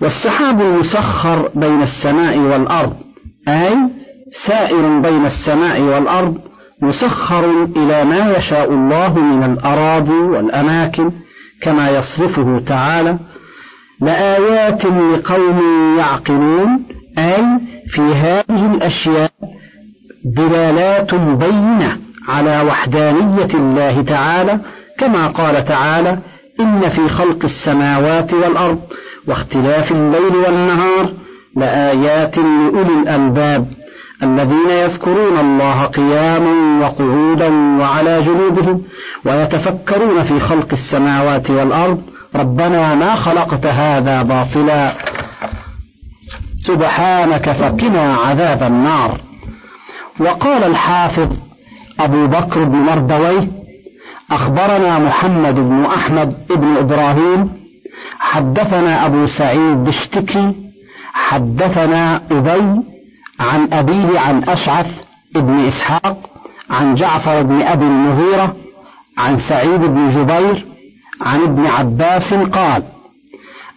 والسحاب المسخر بين السماء والأرض أي سائر بين السماء والأرض مسخر إلى ما يشاء الله من الأراضي والأماكن كما يصرفه تعالى لآيات لقوم يعقلون أي في هذه الأشياء دلالات بينة على وحدانية الله تعالى كما قال تعالى إن في خلق السماوات والأرض واختلاف الليل والنهار لآيات لأولي الألباب الذين يذكرون الله قياما وقعودا وعلى جنوبهم ويتفكرون في خلق السماوات والأرض ربنا ما خلقت هذا باطلا سبحانك فقنا عذاب النار وقال الحافظ أبو بكر بن مردويه أخبرنا محمد بن أحمد بن إبراهيم حدثنا أبو سعيد بشتكي حدثنا أبي عن أبيه عن أشعث بن إسحاق عن جعفر بن أبي المغيرة عن سعيد بن جبير عن ابن عباس قال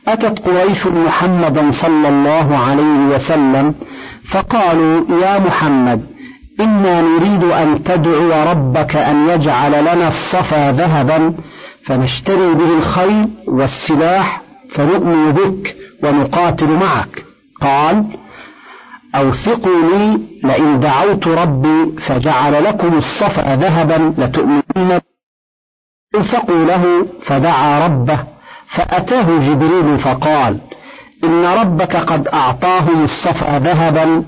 أتت قريش محمدا صلى الله عليه وسلم فقالوا يا محمد إنا نريد أن تدعو ربك أن يجعل لنا الصفا ذهبا فنشتري به الخيل والسلاح فنؤمن بك ونقاتل معك. قال أوثقوا لي لئن دعوت ربي فجعل لكم الصفأ ذهبا لتؤمنن اوثقوا له فدعا ربه فأتاه جبريل فقال إن ربك قد أعطاهم الصفأ ذهبا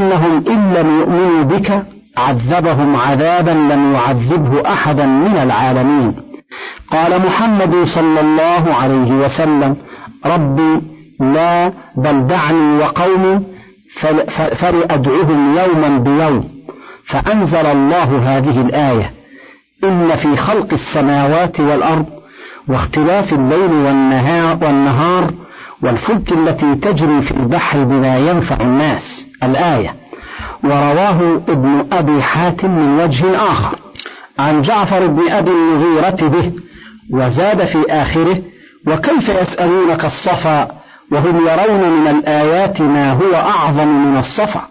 إنهم إن لم يؤمنوا بك عذبهم عذابا لم يعذبه أحدا من العالمين. قال محمد صلى الله عليه وسلم ربي لا بل دعني وقومي فلأدعهم يوما بيوم فأنزل الله هذه الآية إن في خلق السماوات والأرض واختلاف الليل والنهار, والفلك التي تجري في البحر بما ينفع الناس الآية. ورواه ابن أبي حاتم من وجه آخر. عن جعفر بن أبي المغيرة به وزاد في آخره وكيف يسألونك الصفا؟ وهم يرون من الآيات ما هو أعظم من الصفا.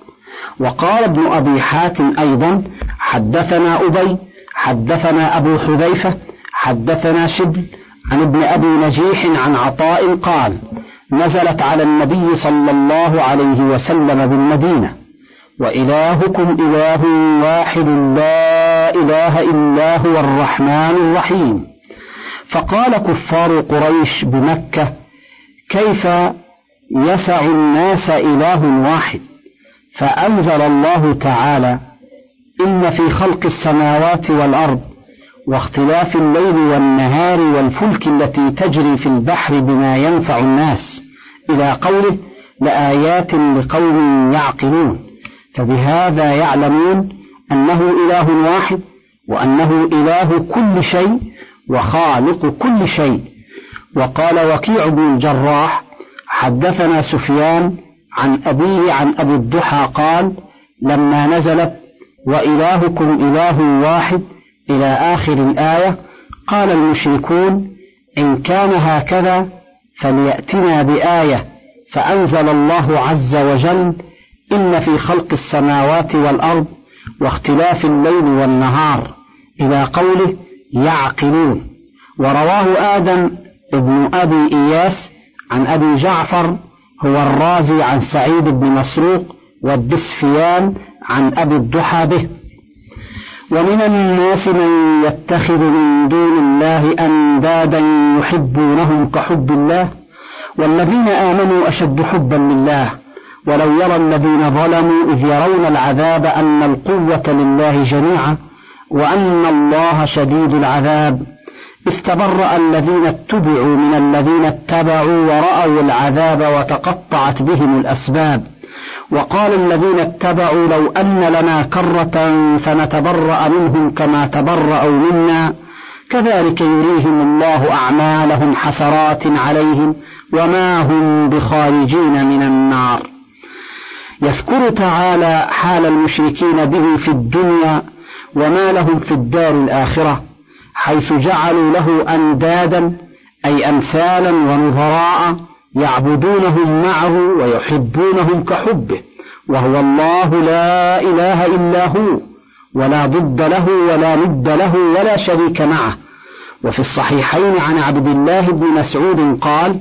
وقال ابن أبي حاتم أيضا حدثنا أبي حدثنا أبو حذيفة حدثنا شبل عن ابن أبي نجيح عن عطاء قال نزلت على النبي صلى الله عليه وسلم بالمدينة. وإلهكم إله واحد لا إله إلا هو الرحمن الرحيم. فقال كفار قريش بمكة كيف يسع الناس إله واحد؟ فأنزل الله تعالى إن في خلق السماوات والأرض واختلاف الليل والنهار والفلك التي تجري في البحر بما ينفع الناس إلى قوله لآيات لقوم يعقلون. فبهذا يعلمون أنه إله واحد وأنه إله كل شيء وخالق كل شيء. وقال وكيع بن الجراح حدثنا سفيان عن أبيه عن أبي الضحى قال لما نزلت وإلهكم إله واحد إلى آخر الآية قال المشركون إن كان هكذا فليأتنا بآية فأنزل الله عز وجل إن في خلق السماوات والأرض واختلاف الليل والنهار. إلى قوله يعقلون. ورواه آدم ابن أبي إياس عن أبي جعفر هو الرازي عن سعيد بن مسروق والدسفيان عن أبي الضحى به. ومن الناس من يتخذ من دون الله أندادا يحبونهم كحب الله والذين آمنوا أشد حبا لله. ولو يرى الذين ظلموا إذ يرون العذاب أن القوة لله جميعا. وأن الله شديد العذاب. استبرأ الذين اتبعوا من الذين اتبعوا ورأوا العذاب وتقطعت بهم الأسباب. وقال الذين اتبعوا لو أن لنا كرة فنتبرأ منهم كما تبرأوا منا. كذلك يريهم الله أعمالهم حسرات عليهم وما هم بخارجين من النار. يذكر تعالى حال المشركين به في الدنيا وما لهم في الدار الآخرة حيث جعلوا له أندادا أي أمثالا ونظراء يعبدونهم معه ويحبونهم كحبه وهو الله لا إله إلا هو ولا ضد له ولا ند له ولا شريك معه. وفي الصحيحين عن عبد الله بن مسعود قال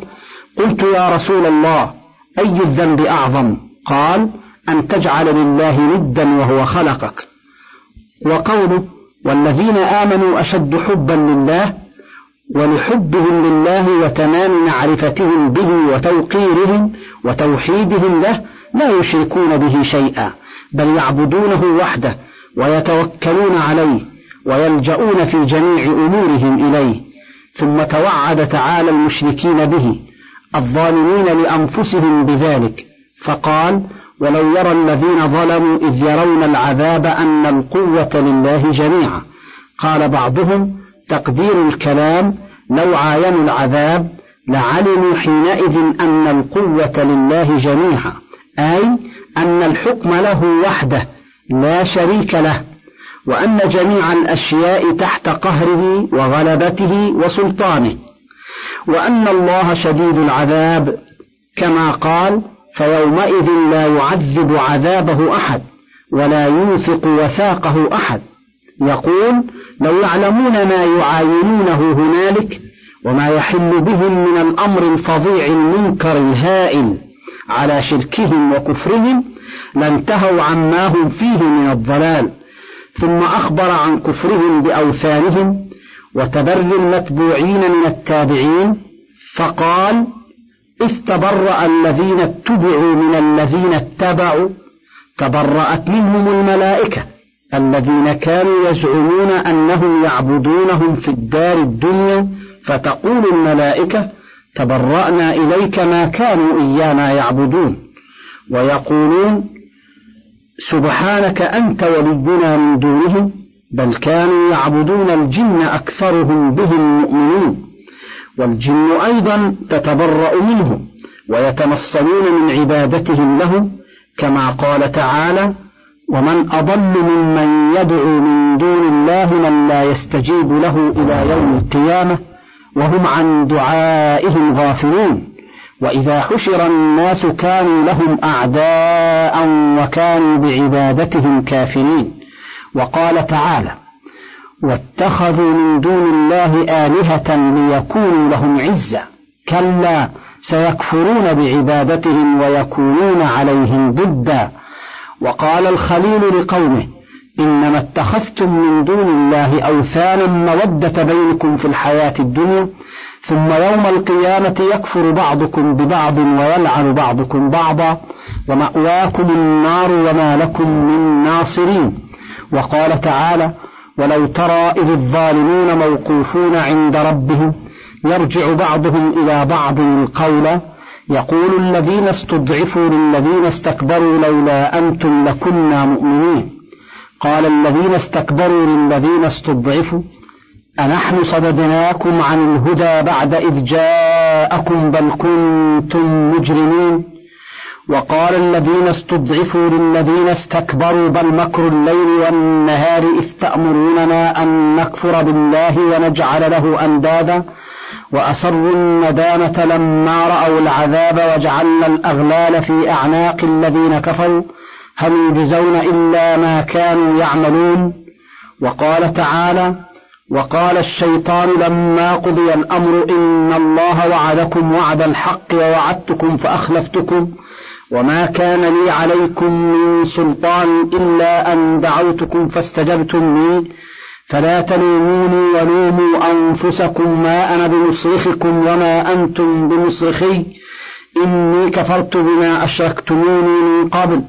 قلت يا رسول الله أي الذنب أعظم؟ قال أن تجعل لله ندا وهو خلقك. وقوله والذين آمنوا أشد حبا لله ولحبهم لله وتمام معرفتهم به وتوقيرهم وتوحيدهم له لا يشركون به شيئا بل يعبدونه وحده ويتوكلون عليه ويلجؤون في جميع أمورهم إليه ثم توعد تعالى المشركين به الظالمين لأنفسهم بذلك فقال ولو يرى الذين ظلموا إذ يرون العذاب أن القوة لله جميعا. قال بعضهم تقدير الكلام لو عاينوا العذاب لعلموا حينئذ أن القوة لله جميعا. أي أن الحكم له وحده لا شريك له وأن جميع الأشياء تحت قهره وغلبته وسلطانه وأن الله شديد العذاب كما قال فيومئذ لا يعذب عذابه أحد ولا يوثق وثاقه أحد. يقول لو يعلمون ما يعاينونه هنالك وما يحل بهم من الأمر الفظيع المنكر الهائل على شركهم وكفرهم لانتهوا عما هم فيه من الضلال. ثم أخبر عن كفرهم بأوثانهم وتبر المتبوعين من التابعين فقال إذ تبرأ الذين اتبعوا من الذين اتبعوا تبرأت منهم الملائكة الذين كانوا يزعمون أنهم يعبدونهم في الدار الدنيا فتقول الملائكة تبرأنا إليك ما كانوا إيانا يعبدون. ويقولون سبحانك أنت ولينا من دونهم بل كانوا يعبدون الجن أكثرهم بهم مؤمنون. والجن أيضا تتبرأ منهم ويتمصلون من عبادتهم له كما قال تعالى ومن أضل ممن يدعو من دون الله من لا يستجيب له إلى يوم القيامة وهم عن دعائهم غافلون وإذا حشر الناس كانوا لهم أعداء وكانوا بعبادتهم كافرين وقال تعالى واتخذوا من دون الله آلهة ليكونوا لهم عزا كلا سيكفرون بعبادتهم ويكونون عليهم ضدا. وقال الخليل لقومه إنما اتخذتم من دون الله أوثانا مودة بينكم في الحياة الدنيا ثم يوم القيامة يكفر بعضكم ببعض ويلعن بعضكم بعضا ومأواكم النار وما لكم من ناصرين. وقال تعالى ولو ترى إذ الظالمون موقوفون عند ربهم يرجع بعضهم إلى بعض القول يقول الذين استضعفوا للذين استكبروا لولا أنتم لكنا مؤمنين. قال الذين استكبروا للذين استضعفوا أنحن صددناكم عن الهدى بعد إذ جاءكم بل كنتم مجرمين. وقال الذين استضعفوا للذين استكبروا بل مكر الليل والنهار إذ تأمروننا أن نكفر بالله ونجعل له أندادا وأسروا الندامة لما رأوا العذاب وجعلنا الأغلال في أعناق الذين كفروا هل يجزون إلا ما كانوا يعملون وقال تعالى وقال الشيطان لما قضي الأمر إن الله وعدكم وعد الحق ووعدتكم فأخلفتكم وما كان لي عليكم من سلطان إلا أن دعوتكم فاستجبتم لي. فلا تلوموني ولوموا أنفسكم ما أنا بمصرخكم وما أنتم بمصرخي. إني كفرت بما أشركتموني من قبل.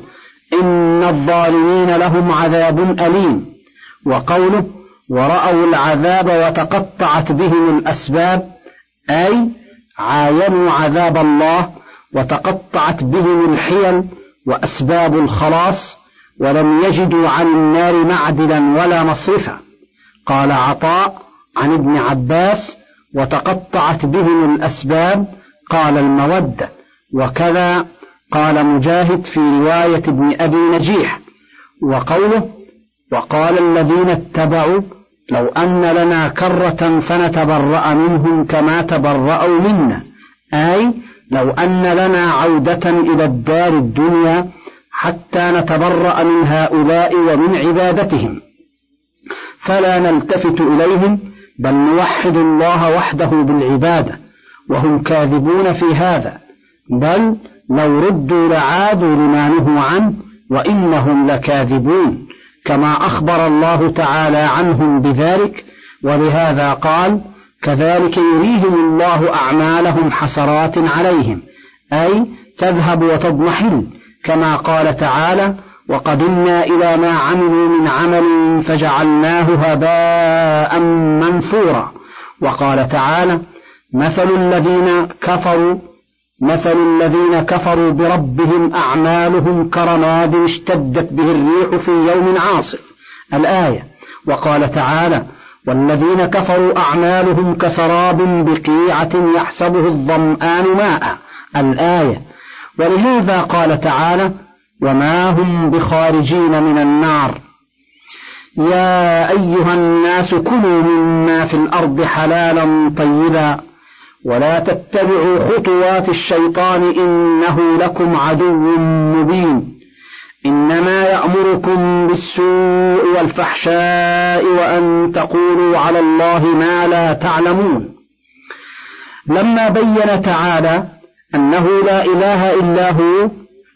إن الظالمين لهم عذاب أليم. وقوله ورأوا العذاب وتقطعت بهم الأسباب. أي عاينوا عذاب الله وتقطعت بهم الحيل وأسباب الخلاص ولم يجدوا عن النار معدلا ولا مصرفا. قال عطاء عن ابن عباس وتقطعت بهم الأسباب قال المودة. وكذا قال مجاهد في رواية ابن أبي نجيح. وقوله وقال الذين اتبعوا لو أن لنا كرة فنتبرأ منهم كما تبرأوا منا. أي لو أن لنا عودة إلى الدار الدنيا حتى نتبرأ من هؤلاء ومن عبادتهم. فلا نلتفت إليهم بل نوحد الله وحده بالعبادة وهم كاذبون في هذا. بل لو ردوا لعادوا لما نهوا عنه وإنهم لكاذبون كما أخبر الله تعالى عنهم بذلك. ولهذا قال كذلك يريهم الله أعمالهم حسرات عليهم. أي تذهب وتضمحل كما قال تعالى وقدمنا إلى ما عملوا من عمل فجعلناه هباء منثورا. وقال تعالى مثل الذين كفروا مثل الذين كفروا بربهم أعمالهم كرماد اشتدت به الريح في يوم عاصف. الآية. وقال تعالى والذين كفروا أعمالهم كسراب بقيعة يحسبه الظمآن ماء الآية. ولهذا قال تعالى وما هم بخارجين من النار. يا أيها الناس كلوا مما في الأرض حلالا طيبا ولا تتبعوا خطوات الشيطان إنه لكم عدو مبين. إنما يأمركم بالسوء والفحشاء وأن تقولوا على الله ما لا تعلمون. لما بين تعالى أنه لا إله إلا هو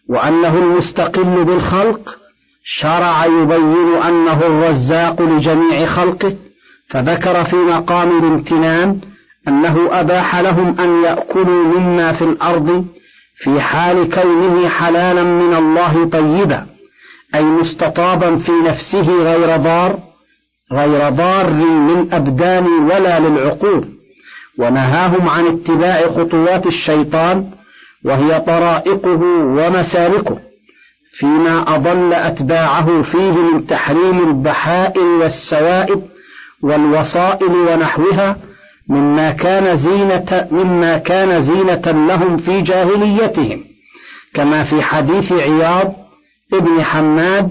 وأنه المستقل بالخلق شرع يبين أنه الرزاق لجميع خلقه فذكر في مقام الامتنان أنه أباح لهم أن يأكلوا مما في الأرض في حال كونه حلالا من الله طيبا أي مستطابا في نفسه غير ضار غير ضار للأبدان ولا للعقول. ونهاهم عن اتباع خطوات الشيطان وهي طرائقه ومسالكه فيما أضل أتباعه فيه من تحريم البحائر والسوائب والوصائل ونحوها مما كان زينة مما كان زينة لهم في جاهليتهم كما في حديث عياض ابن حماد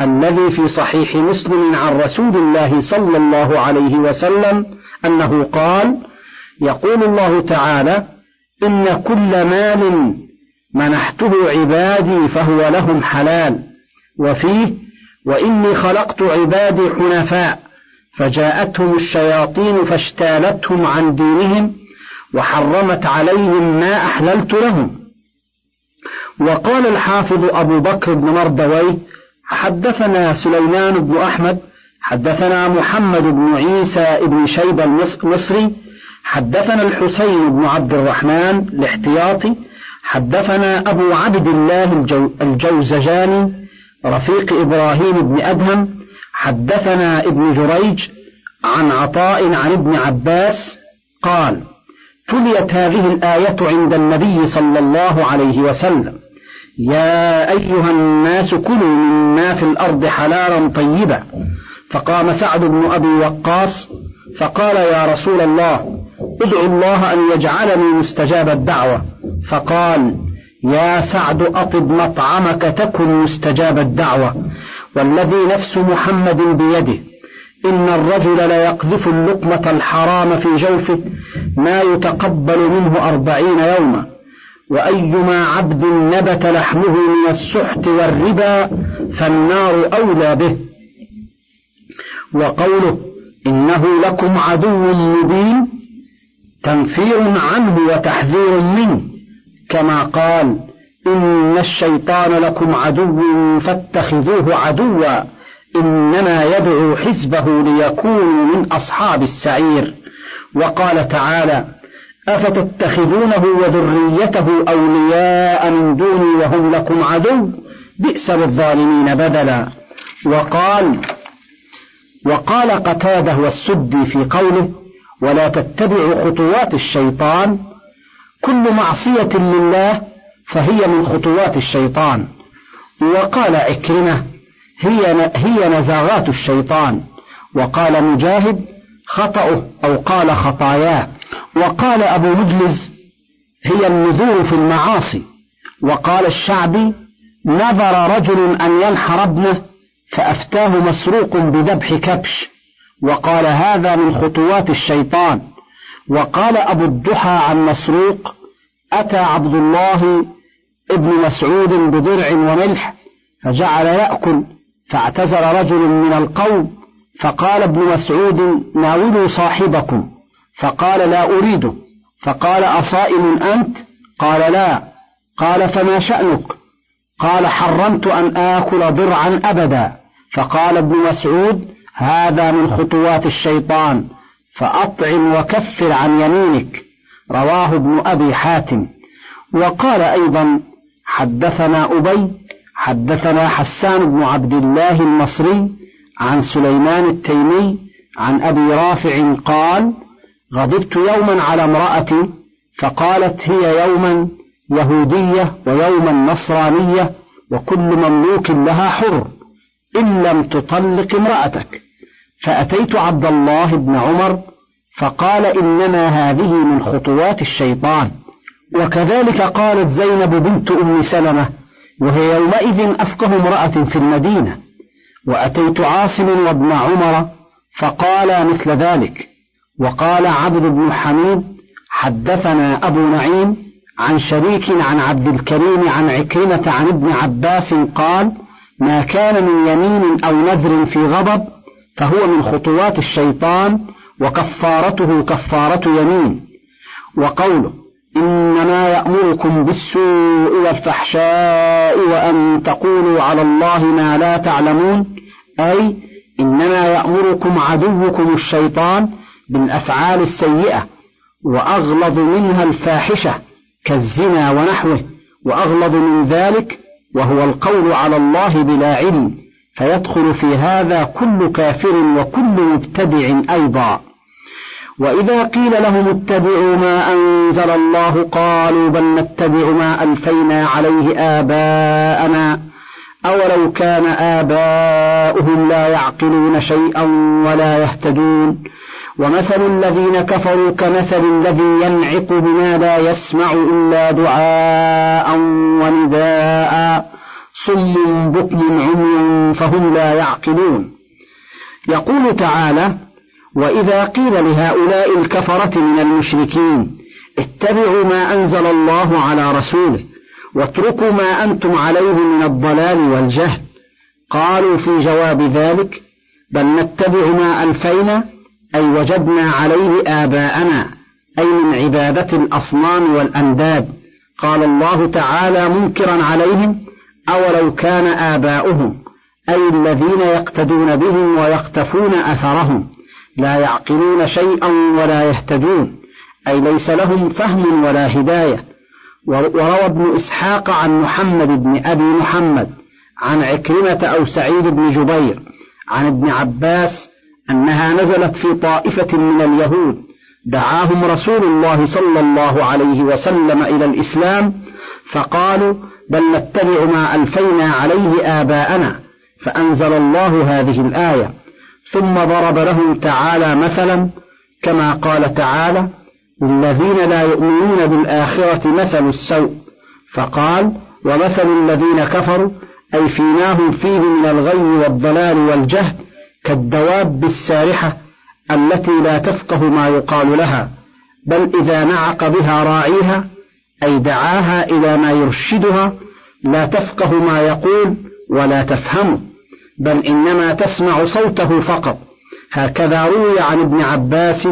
الذي في صحيح مسلم عن رسول الله صلى الله عليه وسلم أنه قال يقول الله تعالى إن كل مال منحته عبادي فهو لهم حلال وفيه وإني خلقت عبادي حنفاء فجاءتهم الشياطين فاجتالتهم عن دينهم وحرمت عليهم ما أحللت لهم. وقال الحافظ أبو بكر بن مردويه حدثنا سليمان بن أحمد حدثنا محمد بن عيسى بن شيبة المصري حدثنا الحسين بن عبد الرحمن الاحتياطي حدثنا أبو عبد الله الجو الجوزجاني رفيق إبراهيم بن أدهم حدثنا ابن جريج عن عطاء عن ابن عباس قال تليت هذه الآية عند النبي صلى الله عليه وسلم. يا أيها الناس كلوا مما في الأرض حلالا طيبا. فقام سعد بن أبي وقاص فقال يا رسول الله ادعو الله أن يجعلني مستجاب الدعوة. فقال يا سعد أطب مطعمك تكن مستجاب الدعوة. والذي نفس محمد بيده. إن الرجل ليقذف اللقمة الحرام في جوفه ما يتقبل منه أربعين يوما. وأيما عبد نبت لحمه من السحت والربا فالنار أولى به. وقوله إنه لكم عدو مبين تنفير عنه وتحذير منه كما قال إن الشيطان لكم عدو فاتخذوه عدوا إنما يدعو حزبه ليكونوا من أصحاب السعير. وقال تعالى أفتتخذونه وذريته أولياء من دوني وهم لكم عدو؟ بئس للظالمين بدلا. وقال وقال قتاده والسدي في قوله ولا تتبعوا خطوات الشيطان كل معصية لله فهي من خطوات الشيطان. وقال عكرمة هي هي نزاغات الشيطان. وقال مجاهد خطأه أو قال خطاياه. وقال أبو مجلز هي النذور في المعاصي. وقال الشعبي نظر رجل أن ينحر ابنه فأفتاه مسروق بذبح كبش. وقال هذا من خطوات الشيطان. وقال أبو الضحى عن مسروق أتى عبد الله ابن مسعود بدرع وملح فجعل يأكل فاعتذر رجل من القوم فقال ابن مسعود ناولوا صاحبكم. فقال لا أريده. فقال أصائم أنت؟ قال لا. قال فما شأنك؟ قال حرمت أن آكل ضرعا أبدا. فقال ابن مسعود هذا من خطوات الشيطان فأطعم وكفر عن يمينك. رواه ابن أبي حاتم. وقال أيضا حدثنا أبي حدثنا حسان بن عبد الله المصري عن سليمان التيمي عن أبي رافع قال غضبت يوما على امرأتي فقالت هي يوما يهودية ويوما نصرانية وكل مملوك لها حر إن لم تطلق امرأتك. فأتيت عبد الله بن عمر فقال إنما هذه من خطوات الشيطان. وكذلك قالت زينب بنت أم سلمة وهي يومئذ أفقه امرأة في المدينة وأتيت عاصم وابن عمر فقالا مثل ذلك وقال عبد بن حميد حدثنا أبو نعيم عن شريك عن عبد الكريم عن عكرمة عن ابن عباس قال ما كان من يمين أو نذر في غضب فهو من خطوات الشيطان وكفارته كفارة يمين. وقوله إنما يأمركم بالسوء والفحشاء وأن تقولوا على الله ما لا تعلمون. أي إنما يأمركم عدوكم الشيطان بالأفعال السيئة وأغلظ منها الفاحشة كالزنا ونحوه وأغلظ من ذلك وهو القول على الله بلا علم. فيدخل في هذا كل كافر وكل مبتدع أيضا. وإذا قيل لهم اتبعوا ما أنزل الله قالوا بل نتبع ما ألفينا عليه آباءنا. أولو كان آباؤهم لا يعقلون شيئا ولا يهتدون. ومثل الذين كفروا كمثل الذي ينعق بما لا يسمع إلا دعاء ونداء. صم بكم عمي فهم لا يعقلون. يقول تعالى وإذا قيل لهؤلاء الكفرة من المشركين اتبعوا ما أنزل الله على رسوله واتركوا ما أنتم عليه من الضلال والجهل. قالوا في جواب ذلك بل نتبع ما ألفينا أي وجدنا عليه آباءنا أي من عبادة الأصنام والأنداد. قال الله تعالى منكرا عليهم أولو كان آباؤهم أي الذين يقتدون بهم ويقتفون أثرهم. لا يعقلون شيئا ولا يهتدون. أي ليس لهم فهم ولا هداية. وروى ابن إسحاق عن محمد بن أبي محمد عن عكرمة أو سعيد بن جبير عن ابن عباس أنها نزلت في طائفة من اليهود. دعاهم رسول الله صلى الله عليه وسلم إلى الإسلام فقالوا بل نتبع ما ألفينا عليه آباءنا فأنزل الله هذه الآية. ثم ضرب لهم تعالى مثلا كما قال تعالى للذين لا يؤمنون بالآخرة مثل السوء. فقال ومثل الذين كفروا أي فيناهم فيه من الغي والضلال والجهل كالدواب السارحة التي لا تفقه ما يقال لها بل إذا نعق بها راعيها أي دعاها إلى ما يرشدها لا تفقه ما يقول ولا تفهمه. بل إنما تسمع صوته فقط. هكذا روي عن ابن عباس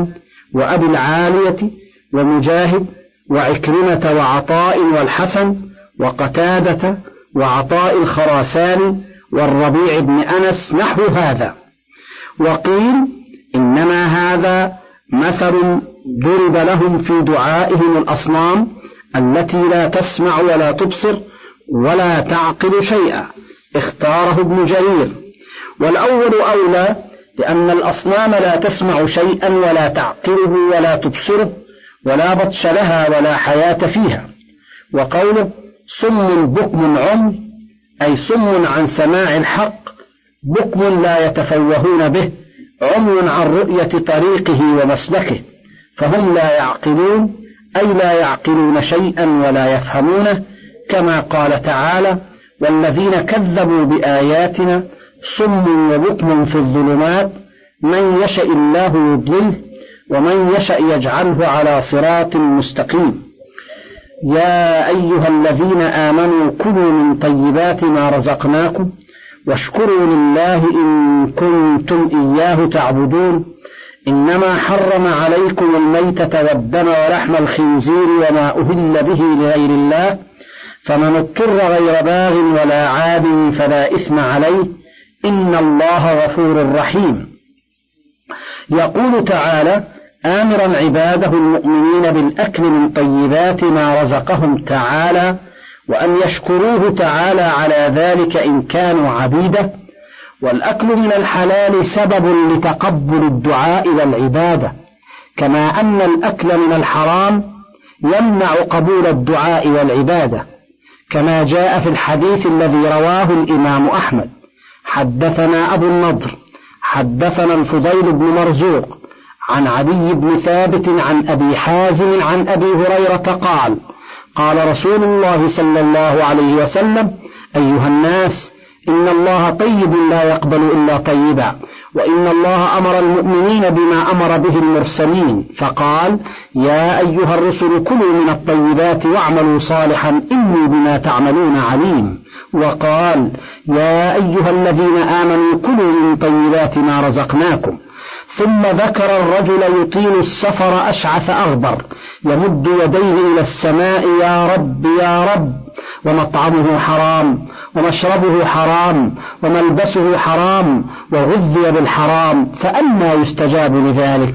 وأبي العالية ومجاهد وعكرمة وعطاء والحسن وقتادة وعطاء الخراساني والربيع بن أنس نحو هذا. وقيل إنما هذا مثل ضرب لهم في دعائهم الأصنام التي لا تسمع ولا تبصر ولا تعقل شيئا. اختاره ابن جرير. والأول أولى لأن الأصنام لا تسمع شيئا ولا تعقله ولا تبصره ولا بطش لها ولا حياة فيها. وقوله صم بكم عم أي صم عن سماع الحق بكم لا يتفوهون به عمي عن رؤية طريقه ومسلكه فهم لا يعقلون أي لا يعقلون شيئا ولا يفهمونه كما قال تعالى والذين كذبوا بآياتنا صم وبكم في الظلمات من يشأ الله يضلله ومن يشأ يجعله على صراط مستقيم. يا أيها الذين آمنوا كلوا من طيبات ما رزقناكم واشكروا لله إن كنتم إياه تعبدون. إنما حرم عليكم الميتة والدم ولحم الخنزير وما أهل به لغير الله. فمن اضطر غير باغ ولا عاد فلا إثم عليه إن الله غفور رحيم. يقول تعالى آمرا عباده المؤمنين بالأكل من طيبات ما رزقهم تعالى وأن يشكروه تعالى على ذلك إن كانوا عبيده والأكل من الحلال سبب لتقبل الدعاء والعبادة. كما أن الأكل من الحرام يمنع قبول الدعاء والعبادة. كما جاء في الحديث الذي رواه الإمام أحمد. حدثنا أبو النضر حدثنا الفضيل بن مرزوق عن علي بن ثابت عن أبي حازم عن أبي هريرة قال قال رسول الله صلى الله عليه وسلم أيها الناس إن الله طيب لا يقبل إلا طيبا. وإن الله أمر المؤمنين بما أمر به المرسلين. فقال يا أيها الرسل كلوا من الطيبات واعملوا صالحا إني بما تعملون عليم. وقال يا أيها الذين آمنوا كلوا من طيبات ما رزقناكم. ثم ذكر الرجل يطيل السفر أشعث أغبر. يمد يديه إلى السماء يا رب يا رب. ومطعمه حرام. ومشربه حرام وملبسه حرام وغذي بالحرام فأنى يستجاب لذلك؟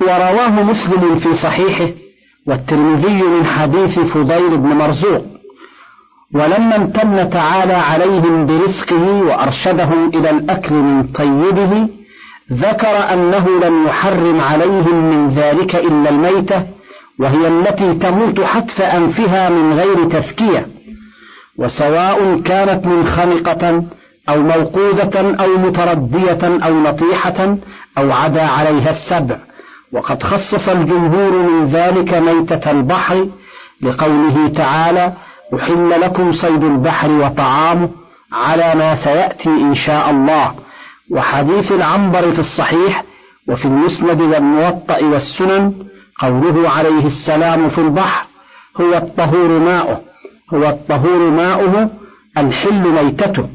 ورواه مسلم في صحيحه والترمذي من حديث فضيل بن مرزوق ولما امتن تعالى عليهم برزقه وأرشدهم إلى الأكل من طيبه ذكر أنه لم يحرم عليهم من ذلك إلا الميتة وهي التي تموت حتف أنفها من غير تذكية. وسواء كانت منخنقة أو موقوذة أو متردية أو نطيحة أو عدا عليها السبع. وقد خصص الجمهور من ذلك ميتة البحر لقوله تعالى أحل لكم صيد البحر وطعامه على ما سيأتي إن شاء الله. وحديث العنبر في الصحيح وفي المسند والموطأ والسنن قوله عليه السلام في البحر هو الطهور ماؤه. هو الطهور ماؤه الحل ميتته.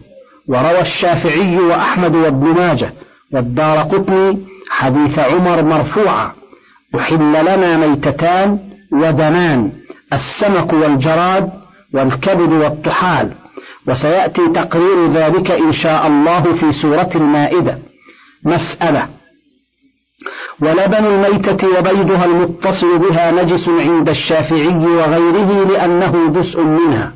وروى الشافعي وأحمد وابن ماجه والدار قطني حديث عمر مرفوعا. أحل لنا ميتتان ودمان السمك والجراد والكبد والطحال. وسيأتي تقرير ذلك إن شاء الله في سورة المائدة. مسألة ولبن الميتة وبيضها المتصل بها نجس عند الشافعي وغيره لأنه جزء منها.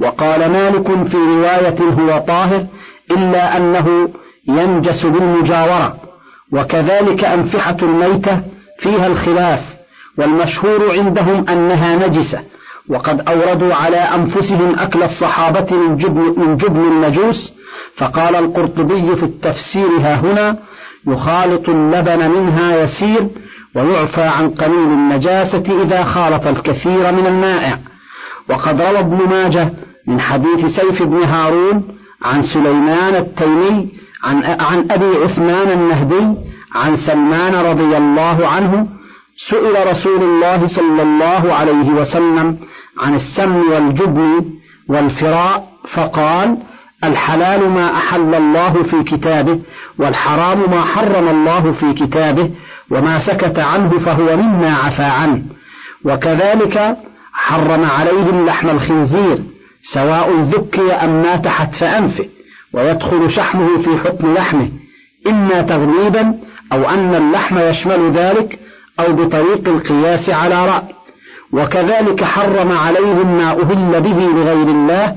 وقال مالك في رواية هو طاهر إلا أنه ينجس بالمجاورة. وكذلك أنفحة الميتة فيها الخلاف والمشهور عندهم أنها نجسة. وقد أوردوا على أنفسهم أكل الصحابة من جبن, من جبن النجوس فقال القرطبي في التفسير هنا يخالط اللبن منها يسير ويعفى عن قليل النجاسة إذا خالط الكثير من المائع. وقد روى ابن ماجه من حديث سيف بن هارون عن سليمان التيمي عن, عن أبي عثمان النهدي عن سلمان رضي الله عنه سئل رسول الله صلى الله عليه وسلم عن السم والجبن والفراء فقال الحلال ما أحل الله في كتابه والحرام ما حرم الله في كتابه وما سكت عنه فهو مما عفى عنه. وكذلك حرم عليهم لحم الخنزير سواء ذكي أم مات حتف أنفه ويدخل شحمه في حكم لحمه. إما تغليبا أو أن اللحم يشمل ذلك أو بطريق القياس على رأي. وكذلك حرم عليهم ما أهل به لغير الله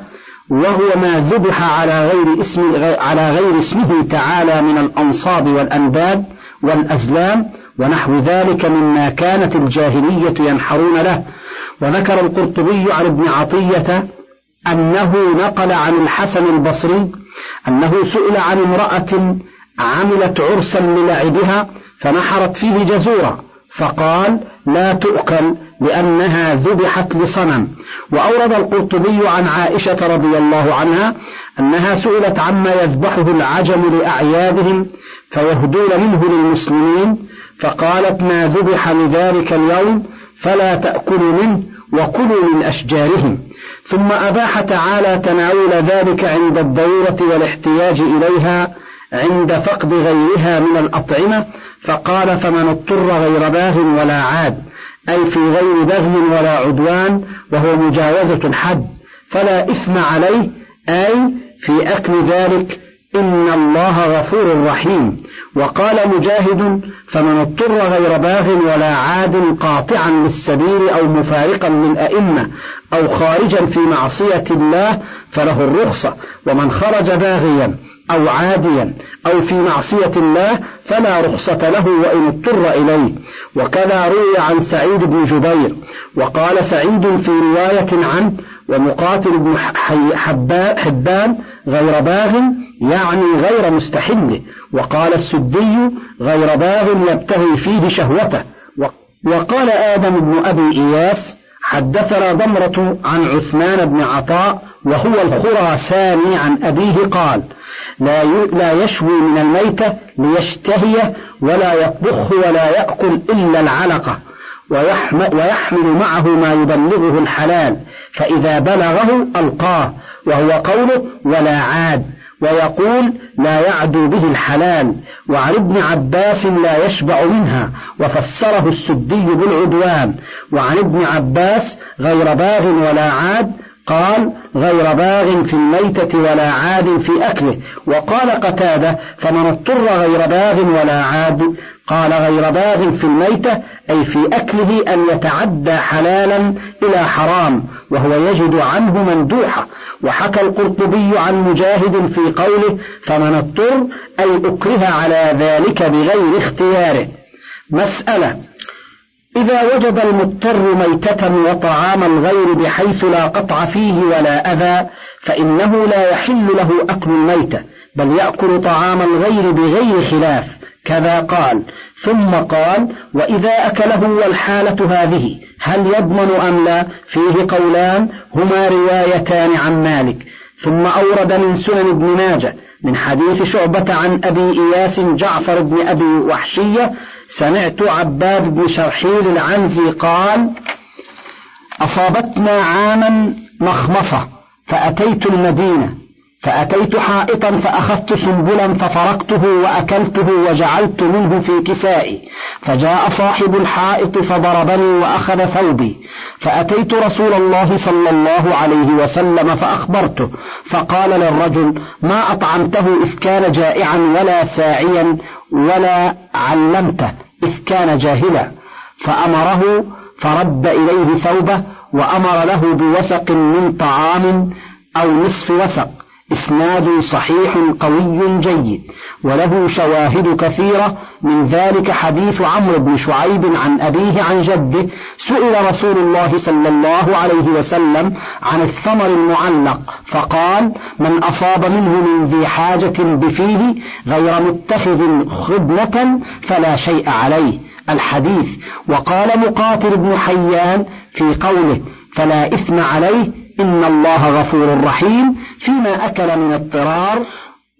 وهو ما ذبح على غير اسم على غير اسمه تعالى من الأنصاب والأنداد والأزلام ونحو ذلك مما كانت الجاهلية ينحرون له. وذكر القرطبي عن ابن عطية أنه نقل عن الحسن البصري أنه سئل عن امرأة عملت عرسا للعبها فنحرت فيه جزورا. فقال لا تؤكل لأنها ذبحت لصنم. وأورد القرطبي عن عائشة رضي الله عنها أنها سئلت عما يذبحه العجم لأعيادهم فيهدون منه للمسلمين فقالت ما ذبح لذلك اليوم فلا تأكلوا منه وكلوا من أشجارهم. ثم أباح تعالى تناول ذلك عند الضرورة والاحتياج إليها عند فقد غيرها من الأطعمة فقال فمن اضطر غير باغ ولا عاد أي في غير بغي ولا عدوان وهو مجاوزة الحد فلا إثم عليه أي في أكل ذلك إن الله غفور رحيم. وقال مجاهد فمن اضطر غير باغ ولا عاد قاطعا للسبيل أو مفارقا للأئمة أو خارجا في معصية الله فله الرخصة ومن خرج باغيا أو عاديا أو في معصية الله فلا رخصة له وإن اضطر إليه. وكذا روي عن سعيد بن جبير وقال سعيد في رواية عنه ومقاتل بن حبان غير باغ يعني غير مستحل وقال السدي غير باغ يبتغي فيه شهوته. وقال آدم بن أبي إياس حدثنا ضمرة عن عثمان بن عطاء وهو الخراساني عن أبيه قال لا لا يشوي من الميتة ليشتهيه ولا يطبخه ولا يأكل إلا العلقة ويحمل معه ما يبلغه الحلال فإذا بلغه ألقاه وهو قوله ولا عاد ويقول لا يعدو به الحلال وعن ابن عباس لا يشبع منها وفسره السدي بالعدوان وعن ابن عباس غير باغ ولا عاد قال غير باغ في الميتة ولا عاد في أكله وقال قتادة فمن اضطر غير باغ ولا عاد قال غير باغ في الميتة أي في أكله أن يتعدى حلالا إلى حرام وهو يجد عنه مندوحة. وحكى القرطبي عن مجاهد في قوله فمن اضطر أي أكره على ذلك بغير اختياره مسألة. إذا وجد المضطر ميتة وطعام الغير بحيث لا قطع فيه ولا أذى فإنه لا يحل له أكل الميتة. بل يأكل طعام الغير بغير خلاف كذا قال. ثم قال وإذا أكله والحالة هذه هل يضمن أم لا؟ فيه قولان هما روايتان عن مالك. ثم أورد من سنن ابن ماجه من حديث شعبة عن أبي إياس جعفر بن أبي وحشية سمعت عباد بن شرحيل العنزي قال أصابتنا عاما مخمصة فأتيت المدينة. فأتيت حائطا فأخذت سنبلا ففرقته وأكلته وجعلت منه في كسائي فجاء صاحب الحائط فضربني وأخذ ثوبي فأتيت رسول الله صلى الله عليه وسلم فأخبرته فقال للرجل ما أطعمته إذ كان جائعا ولا ساعيا ولا علمته إذ كان جاهلا. فأمره فرد إليه ثوبه وأمر له بوسق من طعام أو نصف وسق إسناد صحيح قوي جيد وله شواهد كثيرة من ذلك حديث عمرو بن شعيب عن أبيه عن جده سئل رسول الله صلى الله عليه وسلم عن الثمر المعلق فقال من أصاب منه من ذي حاجة بفيه غير متخذ خدمة فلا شيء عليه. الحديث. وقال مقاتل بن حيان في قوله فلا إثم عليه إن الله غفور رحيم. فيما أكل من اضطرار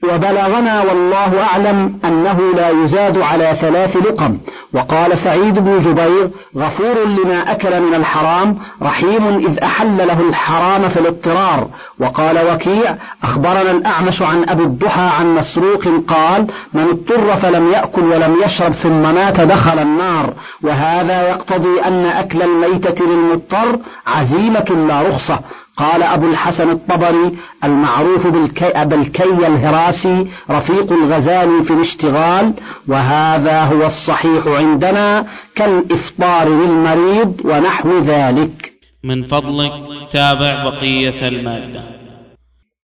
وبلغنا والله أعلم أنه لا يزاد على ثلاث لقم. وقال سعيد بن جبير غفور لما أكل من الحرام رحيم إذ أحل له الحرام في الاضطرار. وقال وكيع أخبرنا الأعمش عن أبي الضحى عن مسروق قال من اضطر فلم يأكل ولم يشرب ثم مات دخل النار. وهذا يقتضي أن أكل الميتة للمضطر عزيمة لا رخصة. قال أبو الحسن الطبري المعروف بالكي, الهراسي رفيق الغزالي في الاشتغال وهذا هو الصحيح عندنا كالإفطار للمريض ونحو ذلك. من فضلك تابع بقية المادة.